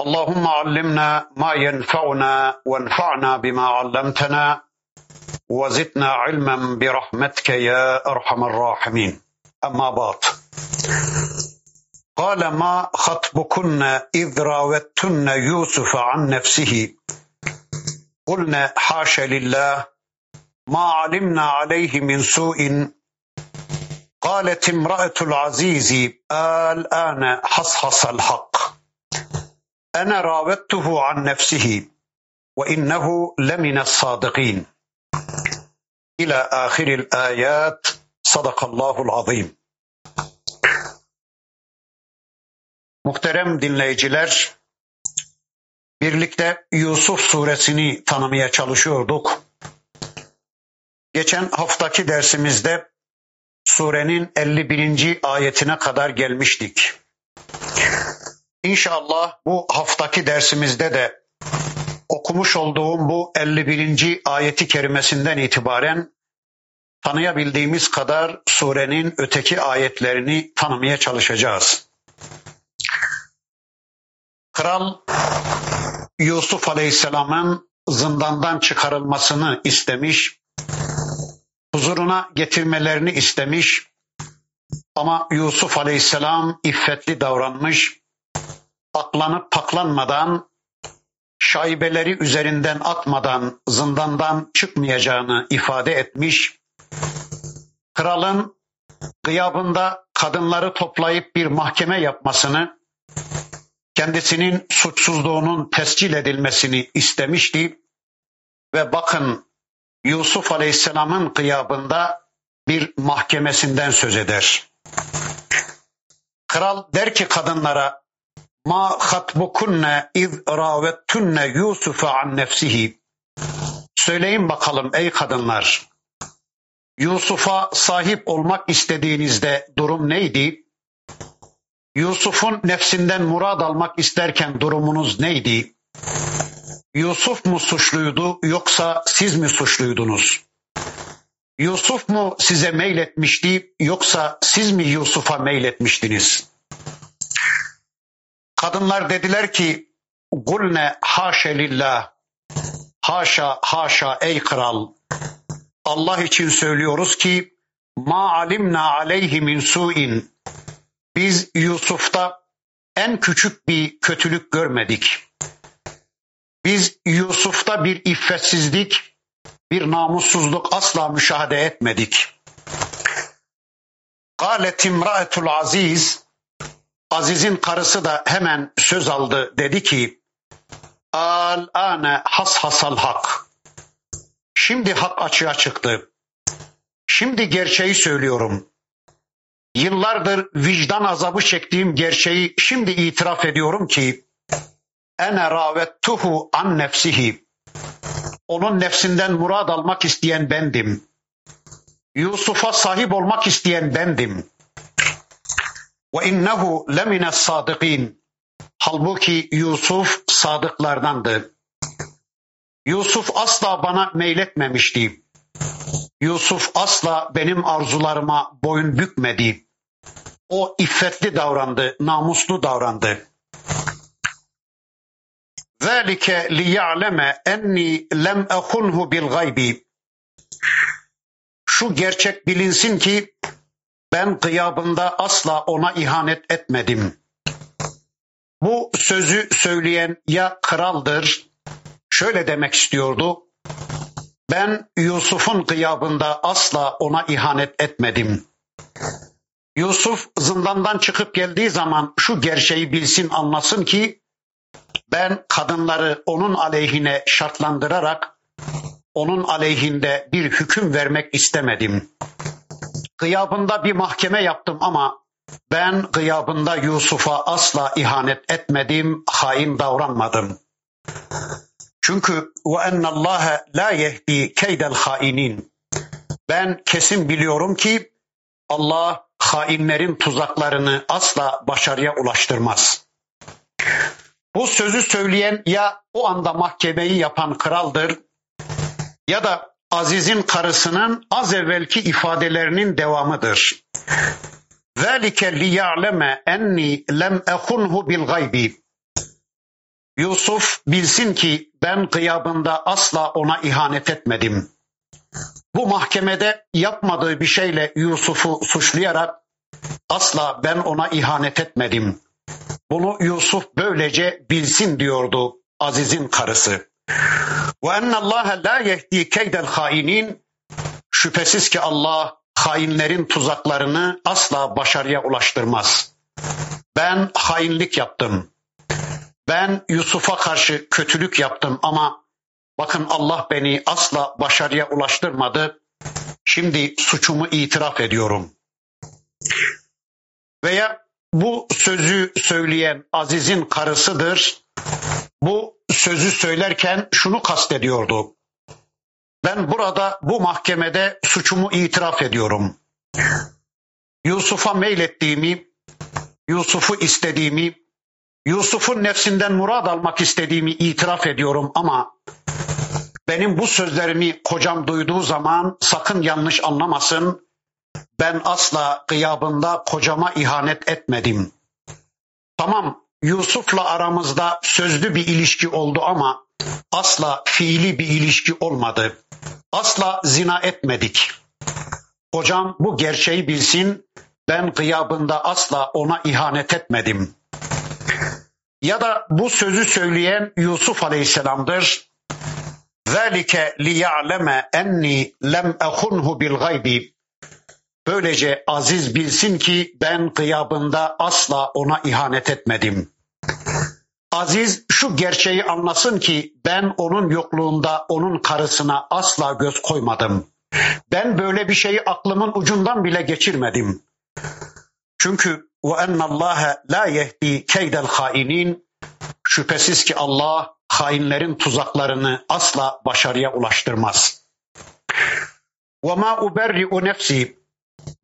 اللهم علمنا ما ينفعنا وانفعنا بما علمتنا وزدنا علما برحمتك يا أرحم الراحمين. أما بعد. قال ما خطبكن إذ راوتن يوسف عن نفسه؟ قلنا حاش لله. ما علمنا عليه من سوء. قالت امرأة العزيز الان حصحص الحق. انا راودته عن نفسه وانه لمن الصادقين إلى آخر الآيات صدق الله العظيم. Muhterem dinleyiciler, birlikte Yusuf suresini tanımaya çalışıyorduk. Geçen haftaki dersimizde surenin 51. ayetine kadar gelmiştik. İnşallah bu haftaki dersimizde de okumuş olduğum bu 51. ayeti kerimesinden itibaren tanıyabildiğimiz kadar surenin öteki ayetlerini tanımaya çalışacağız. Kral Yusuf Aleyhisselam'ın zindandan çıkarılmasını istemiş, huzuruna getirmelerini istemiş ama Yusuf Aleyhisselam iffetli davranmış, aklanıp paklanmadan şaibeleri üzerinden atmadan zindandan çıkmayacağını ifade etmiş. Kralın gıyabında kadınları toplayıp bir mahkeme yapmasını, kendisinin suçsuzluğunun tescil edilmesini istemişti. Ve bakın Yusuf Aleyhisselam'ın gıyabında bir mahkemesinden söz eder. Kral der ki kadınlara Ma hatbukunne iz ravettunne Yusuf'a an nefsihi. Söyleyin bakalım ey kadınlar. Yusuf'a sahip olmak istediğinizde durum neydi? Yusuf'un nefsinden murad almak isterken durumunuz neydi? Yusuf mu suçluydu yoksa siz mi suçluydunuz? Yusuf mu size meyletmişti yoksa siz mi Yusuf'a meyletmiştiniz? Kadınlar dediler ki Gulne haşe lillah haşa haşa ey kral Allah için söylüyoruz ki ma alimna aleyhi min suin biz Yusuf'ta en küçük bir kötülük görmedik. Biz Yusuf'ta bir iffetsizlik, bir namussuzluk asla müşahede etmedik. Galet imraetul aziz Aziz'in karısı da hemen söz aldı dedi ki al ane has hasal hak. Şimdi hak açığa çıktı. Şimdi gerçeği söylüyorum. Yıllardır vicdan azabı çektiğim gerçeği şimdi itiraf ediyorum ki ene ravettuhu an nefsihi. Onun nefsinden murad almak isteyen bendim. Yusuf'a sahip olmak isteyen bendim ve innehu lemine sadikin. Halbuki Yusuf sadıklardandı. Yusuf asla bana meyletmemişti. Yusuf asla benim arzularıma boyun bükmedi. O iffetli davrandı, namuslu davrandı. Zalike li ya'leme enni lem ehunhu bil gaybi. Şu gerçek bilinsin ki ben gıyabında asla ona ihanet etmedim. Bu sözü söyleyen ya kraldır, şöyle demek istiyordu. Ben Yusuf'un gıyabında asla ona ihanet etmedim. Yusuf zindandan çıkıp geldiği zaman şu gerçeği bilsin anlasın ki ben kadınları onun aleyhine şartlandırarak onun aleyhinde bir hüküm vermek istemedim. Gıyabında bir mahkeme yaptım ama ben gıyabında Yusuf'a asla ihanet etmedim, hain davranmadım. Çünkü ve ennallâhe la yehdi keydel hainin. Ben kesin biliyorum ki Allah hainlerin tuzaklarını asla başarıya ulaştırmaz. Bu sözü söyleyen ya o anda mahkemeyi yapan kraldır ya da Aziz'in karısının az evvelki ifadelerinin devamıdır. Liya'leme enni lem ehunhu bil gaybi. Yusuf bilsin ki ben gıyabında asla ona ihanet etmedim. Bu mahkemede yapmadığı bir şeyle Yusuf'u suçlayarak asla ben ona ihanet etmedim. Bunu Yusuf böylece bilsin diyordu Aziz'in karısı. Ve ennallâhe la yehdi keydel hainin. Şüphesiz ki Allah hainlerin tuzaklarını asla başarıya ulaştırmaz. Ben hainlik yaptım. Ben Yusuf'a karşı kötülük yaptım ama bakın Allah beni asla başarıya ulaştırmadı. Şimdi suçumu itiraf ediyorum. Veya bu sözü söyleyen Aziz'in karısıdır. Bu sözü söylerken şunu kastediyordu. Ben burada bu mahkemede suçumu itiraf ediyorum. Yusuf'a meylettiğimi, Yusuf'u istediğimi, Yusuf'un nefsinden murad almak istediğimi itiraf ediyorum ama benim bu sözlerimi kocam duyduğu zaman sakın yanlış anlamasın. Ben asla gıyabında kocama ihanet etmedim. Tamam Yusuf'la aramızda sözlü bir ilişki oldu ama asla fiili bir ilişki olmadı. Asla zina etmedik. Kocam bu gerçeği bilsin. Ben gıyabında asla ona ihanet etmedim. Ya da bu sözü söyleyen Yusuf Aleyhisselam'dır. Liya'leme enni lem ehunhu bil gaybi. Böylece Aziz bilsin ki ben gıyabında asla ona ihanet etmedim. Aziz şu gerçeği anlasın ki ben onun yokluğunda onun karısına asla göz koymadım. Ben böyle bir şeyi aklımın ucundan bile geçirmedim. Çünkü ve ennallâhe la yehdi keydel hainin şüphesiz ki Allah hainlerin tuzaklarını asla başarıya ulaştırmaz. Ve ma uberri'u nefsi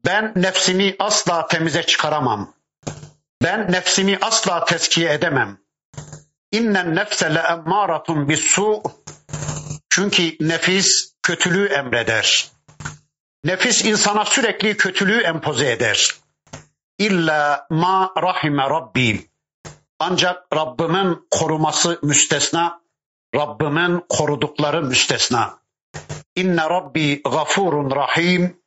ben nefsimi asla temize çıkaramam. Ben nefsimi asla teskiye edemem. İnnen nefse le emmâratun bis-su. Çünkü nefis kötülüğü emreder. Nefis insana sürekli kötülüğü empoze eder. İlla ma rahime rabbi. Ancak Rabbimin koruması müstesna, Rabbimin korudukları müstesna. İnne rabbi gafurun rahim.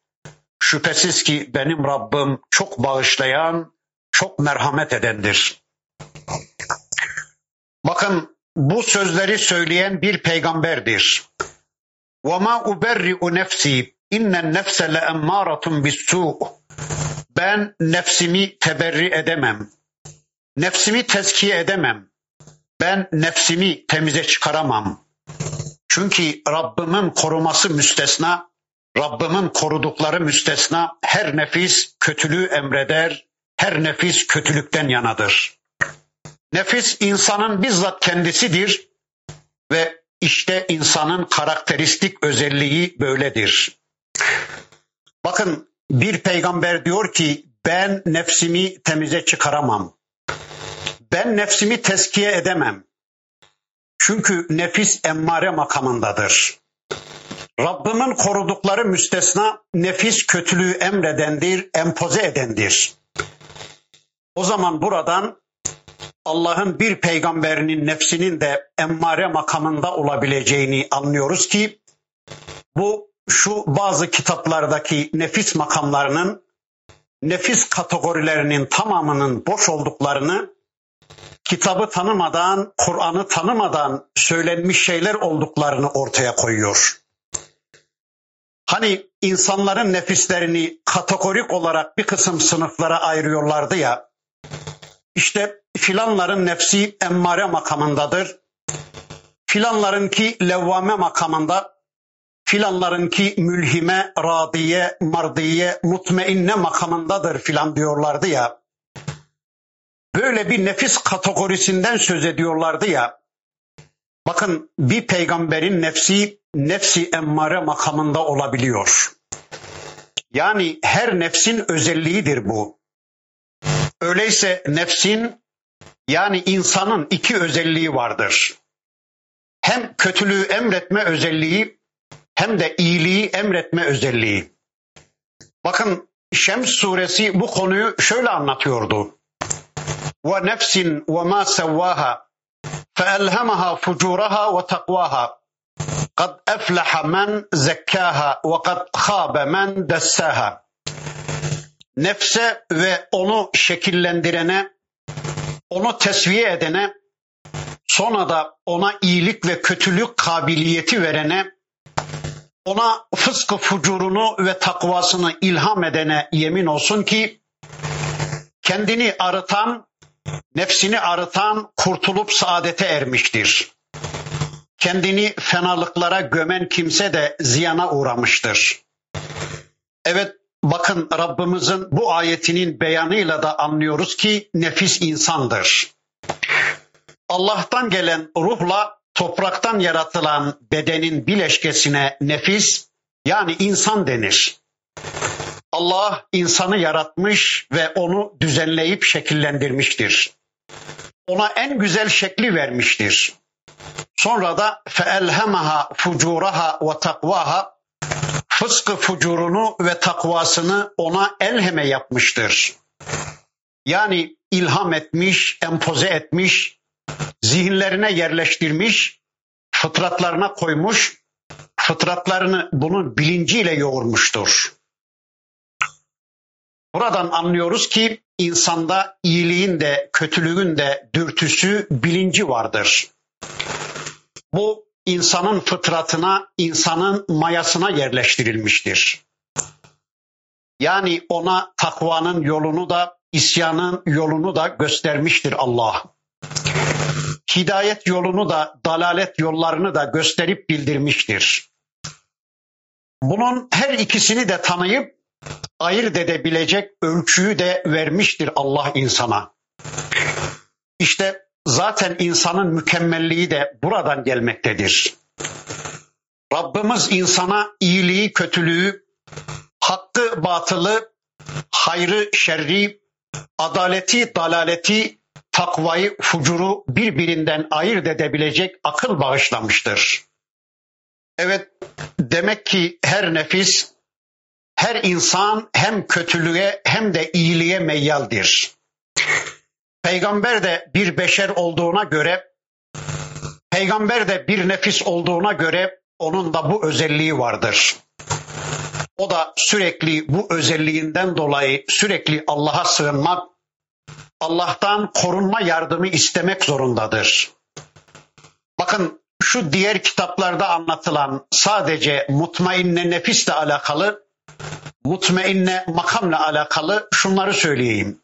Şüphesiz ki benim Rabbim çok bağışlayan, çok merhamet edendir. Bakın bu sözleri söyleyen bir peygamberdir. وَمَا اُبَرِّئُ نَفْسِي اِنَّ النَّفْسَ لَاَمَّارَةٌ بِالسُّوء Ben nefsimi teberri edemem. Nefsimi tezkiye edemem. Ben nefsimi temize çıkaramam. Çünkü Rabbimin koruması müstesna, Rabbimin korudukları müstesna her nefis kötülüğü emreder, her nefis kötülükten yanadır. Nefis insanın bizzat kendisidir ve işte insanın karakteristik özelliği böyledir. Bakın bir peygamber diyor ki ben nefsimi temize çıkaramam. Ben nefsimi teskiye edemem. Çünkü nefis emmare makamındadır. Rabbimin korudukları müstesna nefis kötülüğü emredendir, empoze edendir. O zaman buradan Allah'ın bir peygamberinin nefsinin de emmare makamında olabileceğini anlıyoruz ki bu şu bazı kitaplardaki nefis makamlarının nefis kategorilerinin tamamının boş olduklarını kitabı tanımadan, Kur'an'ı tanımadan söylenmiş şeyler olduklarını ortaya koyuyor. Hani insanların nefislerini kategorik olarak bir kısım sınıflara ayırıyorlardı ya. İşte filanların nefsi emmare makamındadır. Filanlarınki levvame makamında, filanlarınki mülhime, radiye, mardiye, mutmainne makamındadır filan diyorlardı ya. Böyle bir nefis kategorisinden söz ediyorlardı ya. Bakın bir peygamberin nefsi nefsi emmare makamında olabiliyor. Yani her nefsin özelliğidir bu. Öyleyse nefsin yani insanın iki özelliği vardır. Hem kötülüğü emretme özelliği hem de iyiliği emretme özelliği. Bakın Şems suresi bu konuyu şöyle anlatıyordu. Ve nefsin ve ma sevvaha fe elhemaha fucuraha ve takvaha قد أفلح من زكاها وقد خاب من دساها Nefse ve onu şekillendirene, onu tesviye edene, sonra da ona iyilik ve kötülük kabiliyeti verene, ona fıskı fucurunu ve takvasını ilham edene yemin olsun ki kendini arıtan, nefsini arıtan kurtulup saadete ermiştir. Kendini fenalıklara gömen kimse de ziyana uğramıştır. Evet bakın Rabbimizin bu ayetinin beyanıyla da anlıyoruz ki nefis insandır. Allah'tan gelen ruhla topraktan yaratılan bedenin bileşkesine nefis yani insan denir. Allah insanı yaratmış ve onu düzenleyip şekillendirmiştir. Ona en güzel şekli vermiştir. Sonra da feelhemaha fucuraha ve takvaha fıskı fucurunu ve takvasını ona elheme yapmıştır. Yani ilham etmiş, empoze etmiş, zihinlerine yerleştirmiş, fıtratlarına koymuş, fıtratlarını bunun bilinciyle yoğurmuştur. Buradan anlıyoruz ki insanda iyiliğin de kötülüğün de dürtüsü bilinci vardır. Bu insanın fıtratına, insanın mayasına yerleştirilmiştir. Yani ona takvanın yolunu da, isyanın yolunu da göstermiştir Allah. Hidayet yolunu da, dalalet yollarını da gösterip bildirmiştir. Bunun her ikisini de tanıyıp ayırt edebilecek ölçüyü de vermiştir Allah insana. İşte zaten insanın mükemmelliği de buradan gelmektedir. Rabbimiz insana iyiliği, kötülüğü, hakkı, batılı, hayrı, şerri, adaleti, dalaleti, takvayı, fucuru birbirinden ayırt edebilecek akıl bağışlamıştır. Evet, demek ki her nefis her insan hem kötülüğe hem de iyiliğe meyyaldir. Peygamber de bir beşer olduğuna göre, peygamber de bir nefis olduğuna göre onun da bu özelliği vardır. O da sürekli bu özelliğinden dolayı sürekli Allah'a sığınmak, Allah'tan korunma yardımı istemek zorundadır. Bakın şu diğer kitaplarda anlatılan sadece mutmainne nefisle alakalı mutmainne makamla alakalı şunları söyleyeyim.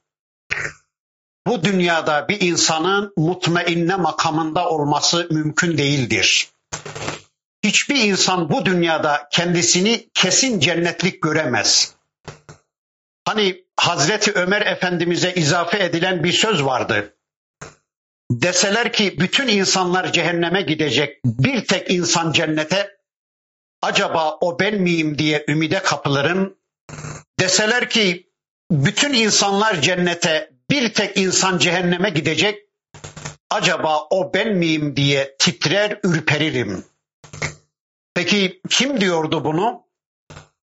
Bu dünyada bir insanın mutmainne makamında olması mümkün değildir. Hiçbir insan bu dünyada kendisini kesin cennetlik göremez. Hani Hazreti Ömer Efendimiz'e izafe edilen bir söz vardı. Deseler ki bütün insanlar cehenneme gidecek, bir tek insan cennete, acaba o ben miyim diye ümide kapılırım. Deseler ki bütün insanlar cennete, bir tek insan cehenneme gidecek, acaba o ben miyim diye titrer ürperirim. Peki kim diyordu bunu?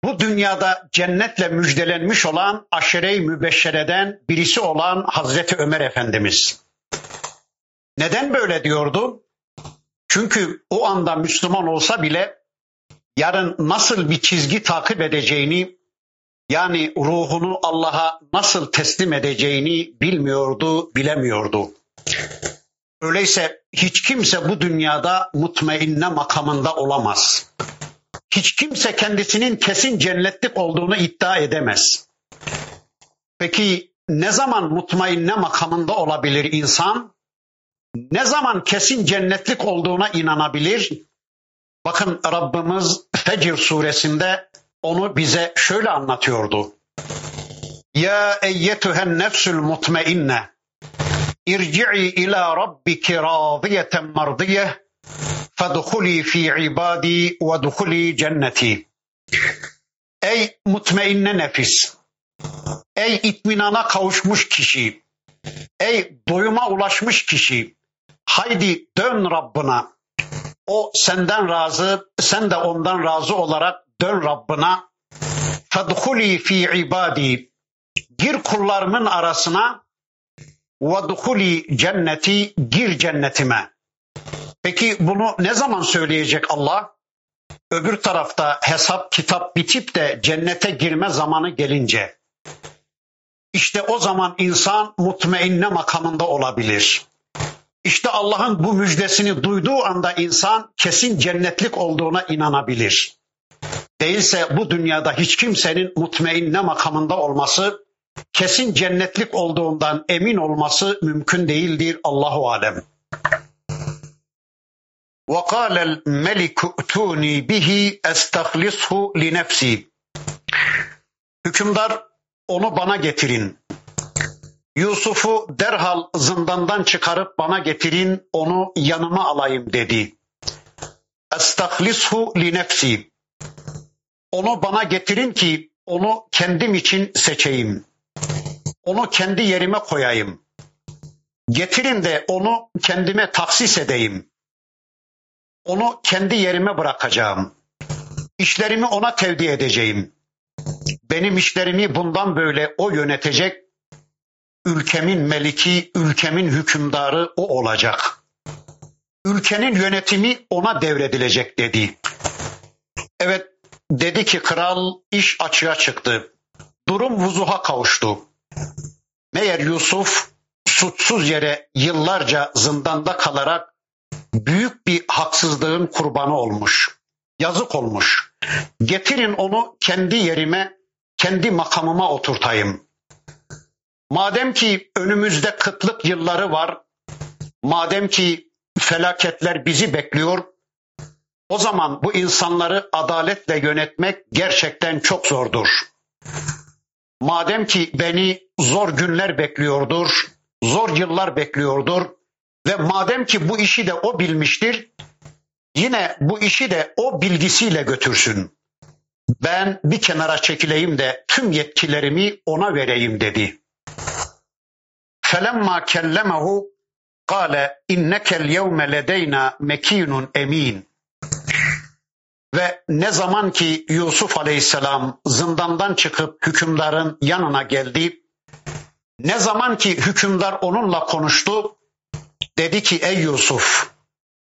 Bu dünyada cennetle müjdelenmiş olan aşere-i mübeşşereden birisi olan Hazreti Ömer Efendimiz. Neden böyle diyordu? Çünkü o anda Müslüman olsa bile yarın nasıl bir çizgi takip edeceğini yani ruhunu Allah'a nasıl teslim edeceğini bilmiyordu, bilemiyordu. Öyleyse hiç kimse bu dünyada mutmainne makamında olamaz. Hiç kimse kendisinin kesin cennetlik olduğunu iddia edemez. Peki ne zaman mutmainne makamında olabilir insan? Ne zaman kesin cennetlik olduğuna inanabilir? Bakın Rabbimiz Fecr suresinde onu bize şöyle anlatıyordu. Ya eyyetühen nefsül mutmeinne irci'i ila rabbiki radiyeten mardiyeh fedhuli fi ibadi ve dhuli cenneti. Ey mutmeinne nefis, ey itminana kavuşmuş kişi, ey doyuma ulaşmış kişi, haydi dön Rabbına. O senden razı, sen de ondan razı olarak dön Rabbına. Fedhuli fi ibadi. Gir kullarımın arasına. Ve cenneti. Gir cennetime. Peki bunu ne zaman söyleyecek Allah? Öbür tarafta hesap kitap bitip de cennete girme zamanı gelince. İşte o zaman insan mutmainne makamında olabilir. İşte Allah'ın bu müjdesini duyduğu anda insan kesin cennetlik olduğuna inanabilir. Değilse bu dünyada hiç kimsenin mutmainne makamında olması, kesin cennetlik olduğundan emin olması mümkün değildir Allahu alem. وقال الملك ائتوني به استخلصه لنفسي. Hükümdar onu bana getirin. Yusuf'u derhal zindandan çıkarıp bana getirin, onu yanıma alayım dedi. Estahlishu li nefsi. Onu bana getirin ki onu kendim için seçeyim. Onu kendi yerime koyayım. Getirin de onu kendime taksis edeyim. Onu kendi yerime bırakacağım. İşlerimi ona tevdi edeceğim. Benim işlerimi bundan böyle o yönetecek ülkemin meliki, ülkemin hükümdarı o olacak. Ülkenin yönetimi ona devredilecek dedi. Evet dedi ki kral iş açığa çıktı. Durum vuzuha kavuştu. Meğer Yusuf suçsuz yere yıllarca zindanda kalarak büyük bir haksızlığın kurbanı olmuş. Yazık olmuş. Getirin onu kendi yerime, kendi makamıma oturtayım. Madem ki önümüzde kıtlık yılları var, madem ki felaketler bizi bekliyor, o zaman bu insanları adaletle yönetmek gerçekten çok zordur. Madem ki beni zor günler bekliyordur, zor yıllar bekliyordur ve madem ki bu işi de o bilmiştir, yine bu işi de o bilgisiyle götürsün. Ben bir kenara çekileyim de tüm yetkilerimi ona vereyim dedi. Felemma kellemehu kâle innekel yevme ledeyna mekinun emin. Ve ne zaman ki Yusuf Aleyhisselam zindandan çıkıp hükümdarın yanına geldi, ne zaman ki hükümdar onunla konuştu, dedi ki ey Yusuf,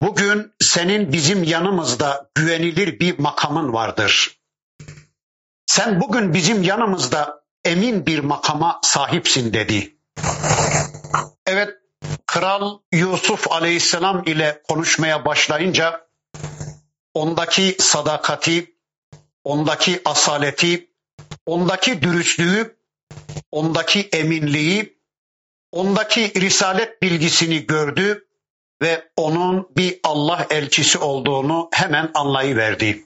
bugün senin bizim yanımızda güvenilir bir makamın vardır. Sen bugün bizim yanımızda emin bir makama sahipsin dedi. Evet, Kral Yusuf Aleyhisselam ile konuşmaya başlayınca ondaki sadakati, ondaki asaleti, ondaki dürüstlüğü, ondaki eminliği, ondaki risalet bilgisini gördü ve onun bir Allah elçisi olduğunu hemen anlayıverdi.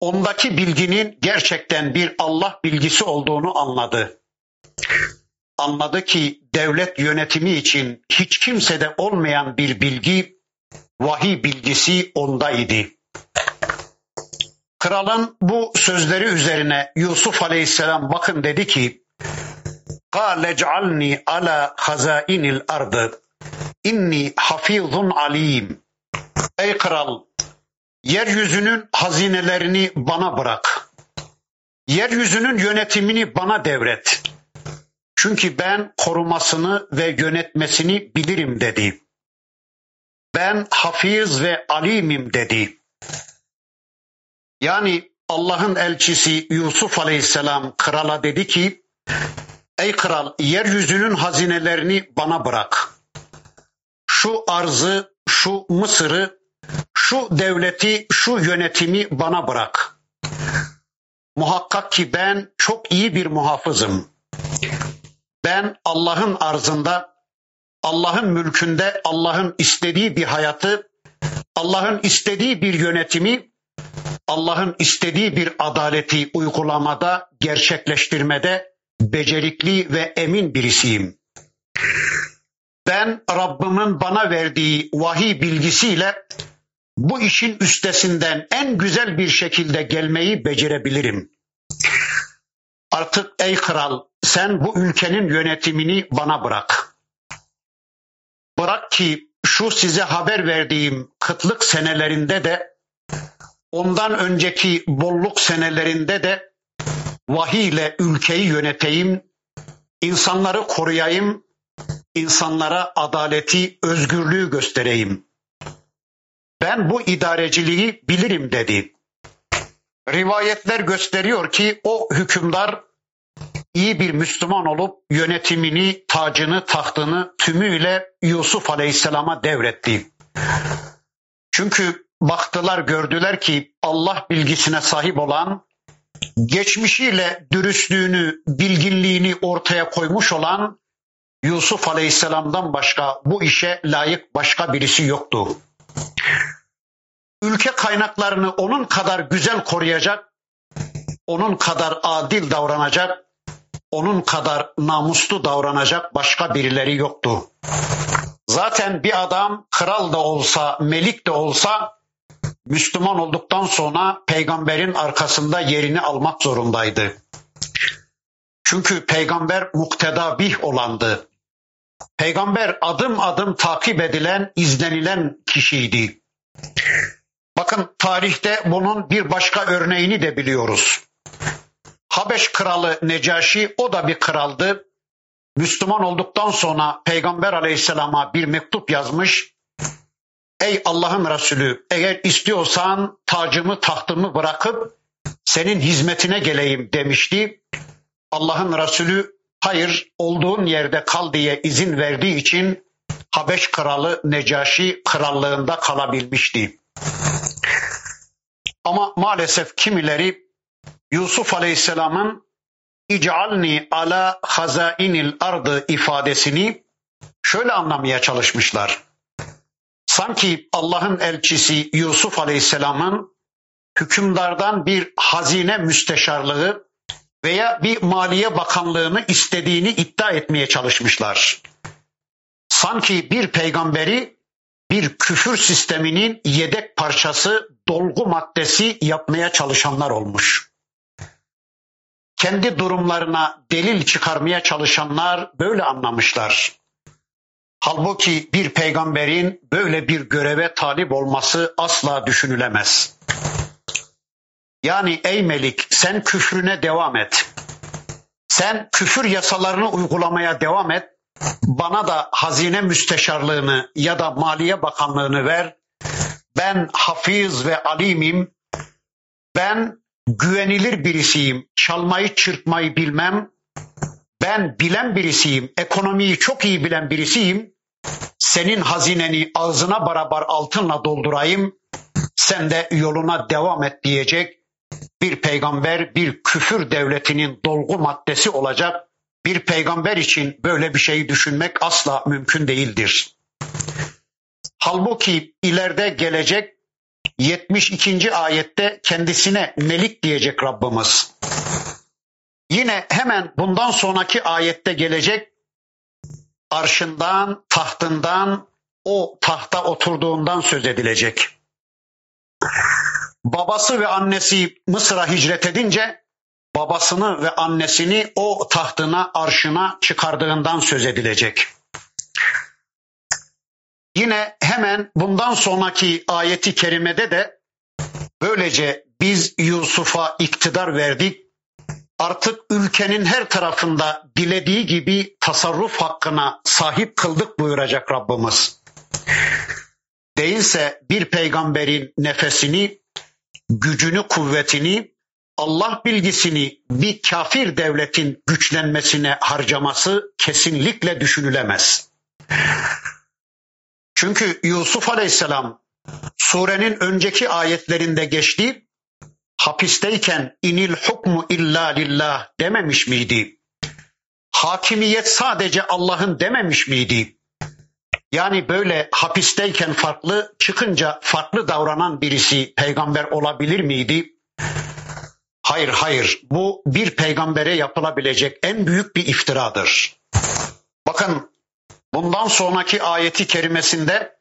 Ondaki bilginin gerçekten bir Allah bilgisi olduğunu anladı anladı ki devlet yönetimi için hiç kimsede olmayan bir bilgi, vahiy bilgisi onda idi. Kralın bu sözleri üzerine Yusuf Aleyhisselam bakın dedi ki: "Kâle cealni ala hazainil ardı. İnni hafizun alim." Ey kral, yeryüzünün hazinelerini bana bırak. Yeryüzünün yönetimini bana devret. Çünkü ben korumasını ve yönetmesini bilirim dedi. Ben hafiz ve alimim dedi. Yani Allah'ın elçisi Yusuf Aleyhisselam krala dedi ki, Ey kral yeryüzünün hazinelerini bana bırak. Şu arzı, şu Mısır'ı, şu devleti, şu yönetimi bana bırak. Muhakkak ki ben çok iyi bir muhafızım. Ben Allah'ın arzında, Allah'ın mülkünde, Allah'ın istediği bir hayatı, Allah'ın istediği bir yönetimi, Allah'ın istediği bir adaleti uygulamada, gerçekleştirmede becerikli ve emin birisiyim. ben Rabbimin bana verdiği vahiy bilgisiyle bu işin üstesinden en güzel bir şekilde gelmeyi becerebilirim. Artık ey kral sen bu ülkenin yönetimini bana bırak. Bırak ki şu size haber verdiğim kıtlık senelerinde de ondan önceki bolluk senelerinde de vahiy ile ülkeyi yöneteyim, insanları koruyayım, insanlara adaleti, özgürlüğü göstereyim. Ben bu idareciliği bilirim dedi. Rivayetler gösteriyor ki o hükümdar iyi bir Müslüman olup yönetimini, tacını, tahtını tümüyle Yusuf Aleyhisselam'a devretti. Çünkü baktılar gördüler ki Allah bilgisine sahip olan, geçmişiyle dürüstlüğünü, bilginliğini ortaya koymuş olan Yusuf Aleyhisselam'dan başka bu işe layık başka birisi yoktu. Ülke kaynaklarını onun kadar güzel koruyacak, onun kadar adil davranacak, onun kadar namuslu davranacak başka birileri yoktu. Zaten bir adam kral da olsa, melik de olsa Müslüman olduktan sonra peygamberin arkasında yerini almak zorundaydı. Çünkü peygamber muktedabih olandı. Peygamber adım adım takip edilen, izlenilen kişiydi. Bakın tarihte bunun bir başka örneğini de biliyoruz. Habeş kralı Necaşi o da bir kraldı. Müslüman olduktan sonra Peygamber aleyhisselama bir mektup yazmış. Ey Allah'ın Resulü eğer istiyorsan tacımı tahtımı bırakıp senin hizmetine geleyim demişti. Allah'ın Resulü hayır olduğun yerde kal diye izin verdiği için Habeş kralı Necaşi krallığında kalabilmişti. Ama maalesef kimileri Yusuf Aleyhisselam'ın İc'alni ala hazainil ardı ifadesini şöyle anlamaya çalışmışlar. Sanki Allah'ın elçisi Yusuf Aleyhisselam'ın hükümdardan bir hazine müsteşarlığı veya bir maliye bakanlığını istediğini iddia etmeye çalışmışlar. Sanki bir peygamberi bir küfür sisteminin yedek parçası, dolgu maddesi yapmaya çalışanlar olmuş. Kendi durumlarına delil çıkarmaya çalışanlar böyle anlamışlar. Halbuki bir peygamberin böyle bir göreve talip olması asla düşünülemez. Yani ey melik sen küfrüne devam et. Sen küfür yasalarını uygulamaya devam et. Bana da hazine müsteşarlığını ya da maliye bakanlığını ver. Ben hafiz ve alimim. Ben güvenilir birisiyim. Çalmayı çırpmayı bilmem. Ben bilen birisiyim. Ekonomiyi çok iyi bilen birisiyim. Senin hazineni ağzına barabar altınla doldurayım. Sen de yoluna devam et diyecek bir peygamber bir küfür devletinin dolgu maddesi olacak. Bir peygamber için böyle bir şeyi düşünmek asla mümkün değildir. Halbuki ileride gelecek 72. ayette kendisine melik diyecek Rabbimiz. Yine hemen bundan sonraki ayette gelecek arşından, tahtından, o tahta oturduğundan söz edilecek babası ve annesi Mısır'a hicret edince babasını ve annesini o tahtına, arşına çıkardığından söz edilecek. Yine hemen bundan sonraki ayeti kerimede de böylece biz Yusuf'a iktidar verdik. Artık ülkenin her tarafında dilediği gibi tasarruf hakkına sahip kıldık buyuracak Rabbimiz. Değilse bir peygamberin nefesini gücünü, kuvvetini, Allah bilgisini bir kafir devletin güçlenmesine harcaması kesinlikle düşünülemez. Çünkü Yusuf Aleyhisselam surenin önceki ayetlerinde geçti. Hapisteyken inil hukmu illa lillah dememiş miydi? Hakimiyet sadece Allah'ın dememiş miydi? Yani böyle hapisteyken farklı, çıkınca farklı davranan birisi peygamber olabilir miydi? Hayır, hayır. Bu bir peygambere yapılabilecek en büyük bir iftiradır. Bakın Bundan sonraki ayeti kerimesinde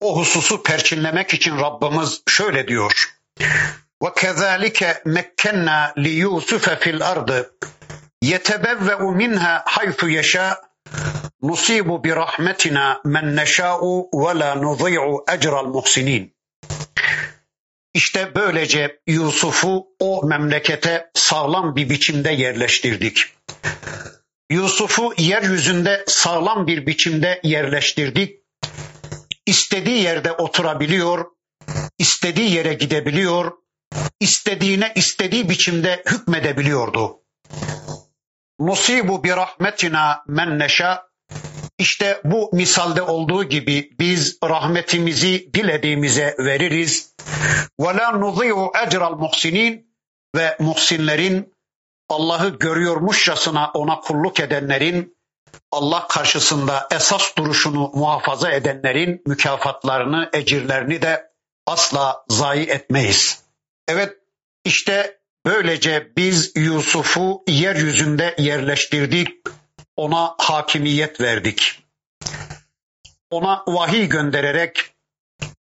o hususu perçinlemek için Rabbimiz şöyle diyor. وَكَذَٰلِكَ مَكَّنَّا لِيُوسُفَ فِي الْأَرْضِ يَتَبَوَّأُ مِنْهَا حَيْثُ يَشَاءُ نُصِيبُ بِرَحْمَتِنَا مَنْ نَشَاءُ وَلَا نُضِيعُ أَجْرَ الْمُحْسِنِينَ İşte böylece Yusuf'u o memlekete sağlam bir biçimde yerleştirdik. Yusuf'u yeryüzünde sağlam bir biçimde yerleştirdik. İstediği yerde oturabiliyor, istediği yere gidebiliyor, istediğine istediği biçimde hükmedebiliyordu. Nusibu bi rahmetina men neşa işte bu misalde olduğu gibi biz rahmetimizi dilediğimize veririz. Ve la nuzi'u ecral muhsinin ve muhsinlerin Allah'ı görüyormuşçasına ona kulluk edenlerin Allah karşısında esas duruşunu muhafaza edenlerin mükafatlarını, ecirlerini de asla zayi etmeyiz. Evet işte böylece biz Yusuf'u yeryüzünde yerleştirdik, ona hakimiyet verdik. Ona vahiy göndererek,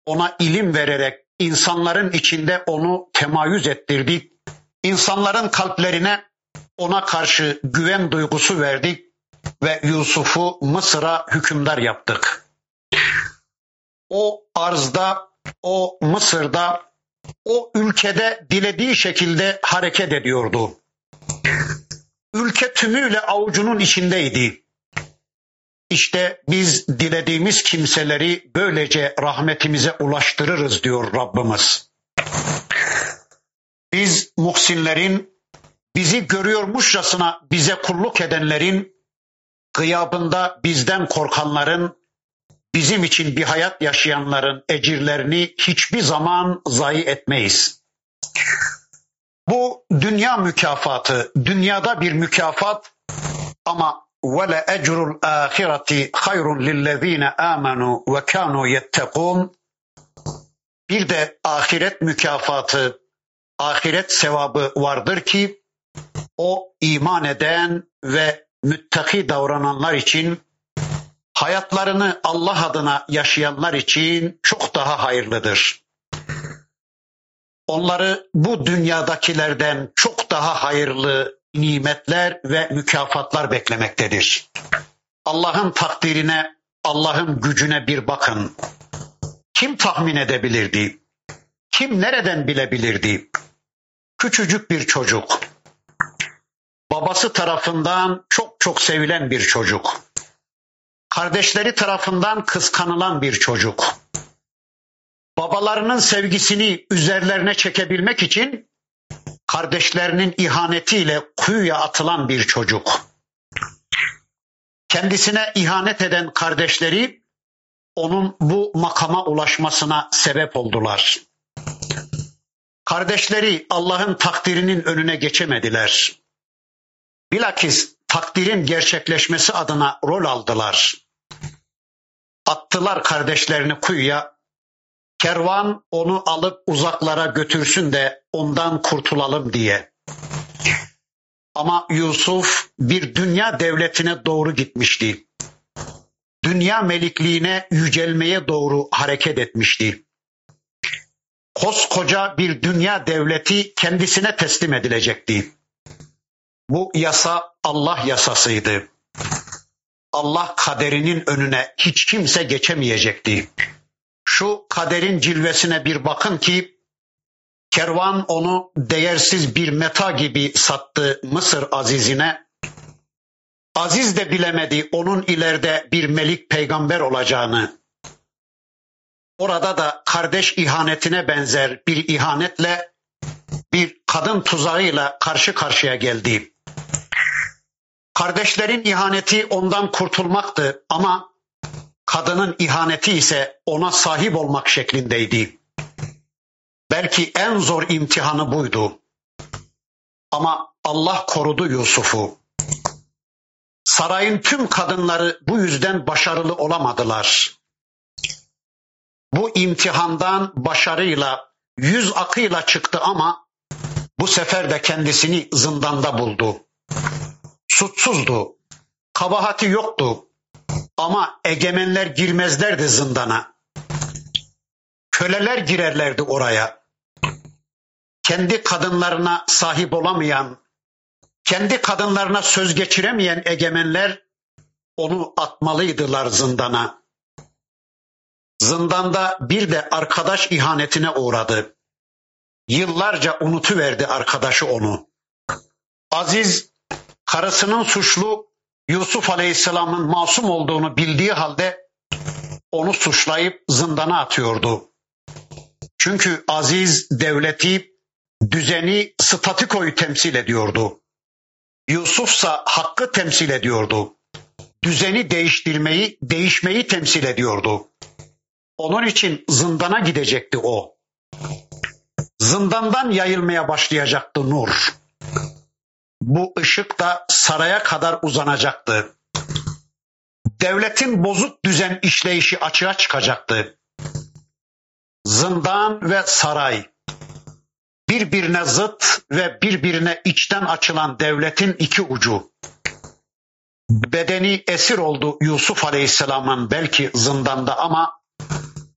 ona ilim vererek insanların içinde onu temayüz ettirdik. İnsanların kalplerine ona karşı güven duygusu verdik ve Yusuf'u Mısır'a hükümdar yaptık. O arzda, o Mısır'da, o ülkede dilediği şekilde hareket ediyordu. Ülke tümüyle avucunun içindeydi. İşte biz dilediğimiz kimseleri böylece rahmetimize ulaştırırız diyor Rabbimiz. Biz muhsinlerin bizi görüyormuşçasına bize kulluk edenlerin, gıyabında bizden korkanların, bizim için bir hayat yaşayanların ecirlerini hiçbir zaman zayi etmeyiz. Bu dünya mükafatı, dünyada bir mükafat ama وَلَا اَجْرُ الْآخِرَةِ خَيْرٌ لِلَّذ۪ينَ آمَنُوا وَكَانُوا يَتَّقُونَ Bir de ahiret mükafatı, ahiret sevabı vardır ki o iman eden ve müttaki davrananlar için hayatlarını Allah adına yaşayanlar için çok daha hayırlıdır. Onları bu dünyadakilerden çok daha hayırlı nimetler ve mükafatlar beklemektedir. Allah'ın takdirine, Allah'ın gücüne bir bakın. Kim tahmin edebilirdi? Kim nereden bilebilirdi? Küçücük bir çocuk. Babası tarafından çok çok sevilen bir çocuk. Kardeşleri tarafından kıskanılan bir çocuk. Babalarının sevgisini üzerlerine çekebilmek için kardeşlerinin ihanetiyle kuyuya atılan bir çocuk. Kendisine ihanet eden kardeşleri onun bu makama ulaşmasına sebep oldular. Kardeşleri Allah'ın takdirinin önüne geçemediler. Bilakis takdirin gerçekleşmesi adına rol aldılar. Attılar kardeşlerini kuyuya. Kervan onu alıp uzaklara götürsün de ondan kurtulalım diye. Ama Yusuf bir dünya devletine doğru gitmişti. Dünya melikliğine yücelmeye doğru hareket etmişti. Koskoca bir dünya devleti kendisine teslim edilecekti. Bu yasa Allah yasasıydı. Allah kaderinin önüne hiç kimse geçemeyecekti. Şu kaderin cilvesine bir bakın ki kervan onu değersiz bir meta gibi sattı Mısır azizine. Aziz de bilemedi onun ileride bir melik peygamber olacağını. Orada da kardeş ihanetine benzer bir ihanetle bir kadın tuzağıyla karşı karşıya geldi. Kardeşlerin ihaneti ondan kurtulmaktı ama kadının ihaneti ise ona sahip olmak şeklindeydi. Belki en zor imtihanı buydu. Ama Allah korudu Yusuf'u. Sarayın tüm kadınları bu yüzden başarılı olamadılar. Bu imtihandan başarıyla, yüz akıyla çıktı ama bu sefer de kendisini zindanda buldu suçsuzdu. Kabahati yoktu. Ama egemenler girmezlerdi zindana. Köleler girerlerdi oraya. Kendi kadınlarına sahip olamayan, kendi kadınlarına söz geçiremeyen egemenler onu atmalıydılar zindana. Zindanda bir de arkadaş ihanetine uğradı. Yıllarca unutuverdi arkadaşı onu. Aziz karısının suçlu Yusuf Aleyhisselam'ın masum olduğunu bildiği halde onu suçlayıp zindana atıyordu. Çünkü Aziz devleti, düzeni, statikoyu temsil ediyordu. Yusufsa hakkı temsil ediyordu. Düzeni değiştirmeyi, değişmeyi temsil ediyordu. Onun için zindana gidecekti o. Zindandan yayılmaya başlayacaktı nur. Bu ışık da saraya kadar uzanacaktı. Devletin bozuk düzen işleyişi açığa çıkacaktı. Zindan ve saray birbirine zıt ve birbirine içten açılan devletin iki ucu. Bedeni esir oldu Yusuf Aleyhisselam'ın belki zindanda ama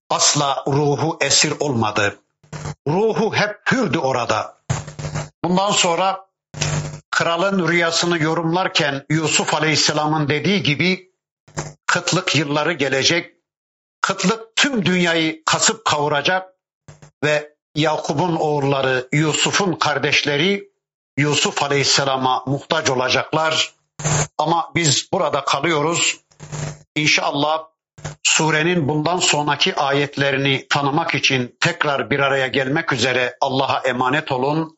asla ruhu esir olmadı. Ruhu hep hürdü orada. Bundan sonra kralın rüyasını yorumlarken Yusuf Aleyhisselam'ın dediği gibi kıtlık yılları gelecek. Kıtlık tüm dünyayı kasıp kavuracak ve Yakup'un oğulları, Yusuf'un kardeşleri Yusuf Aleyhisselam'a muhtaç olacaklar. Ama biz burada kalıyoruz. İnşallah surenin bundan sonraki ayetlerini tanımak için tekrar bir araya gelmek üzere Allah'a emanet olun.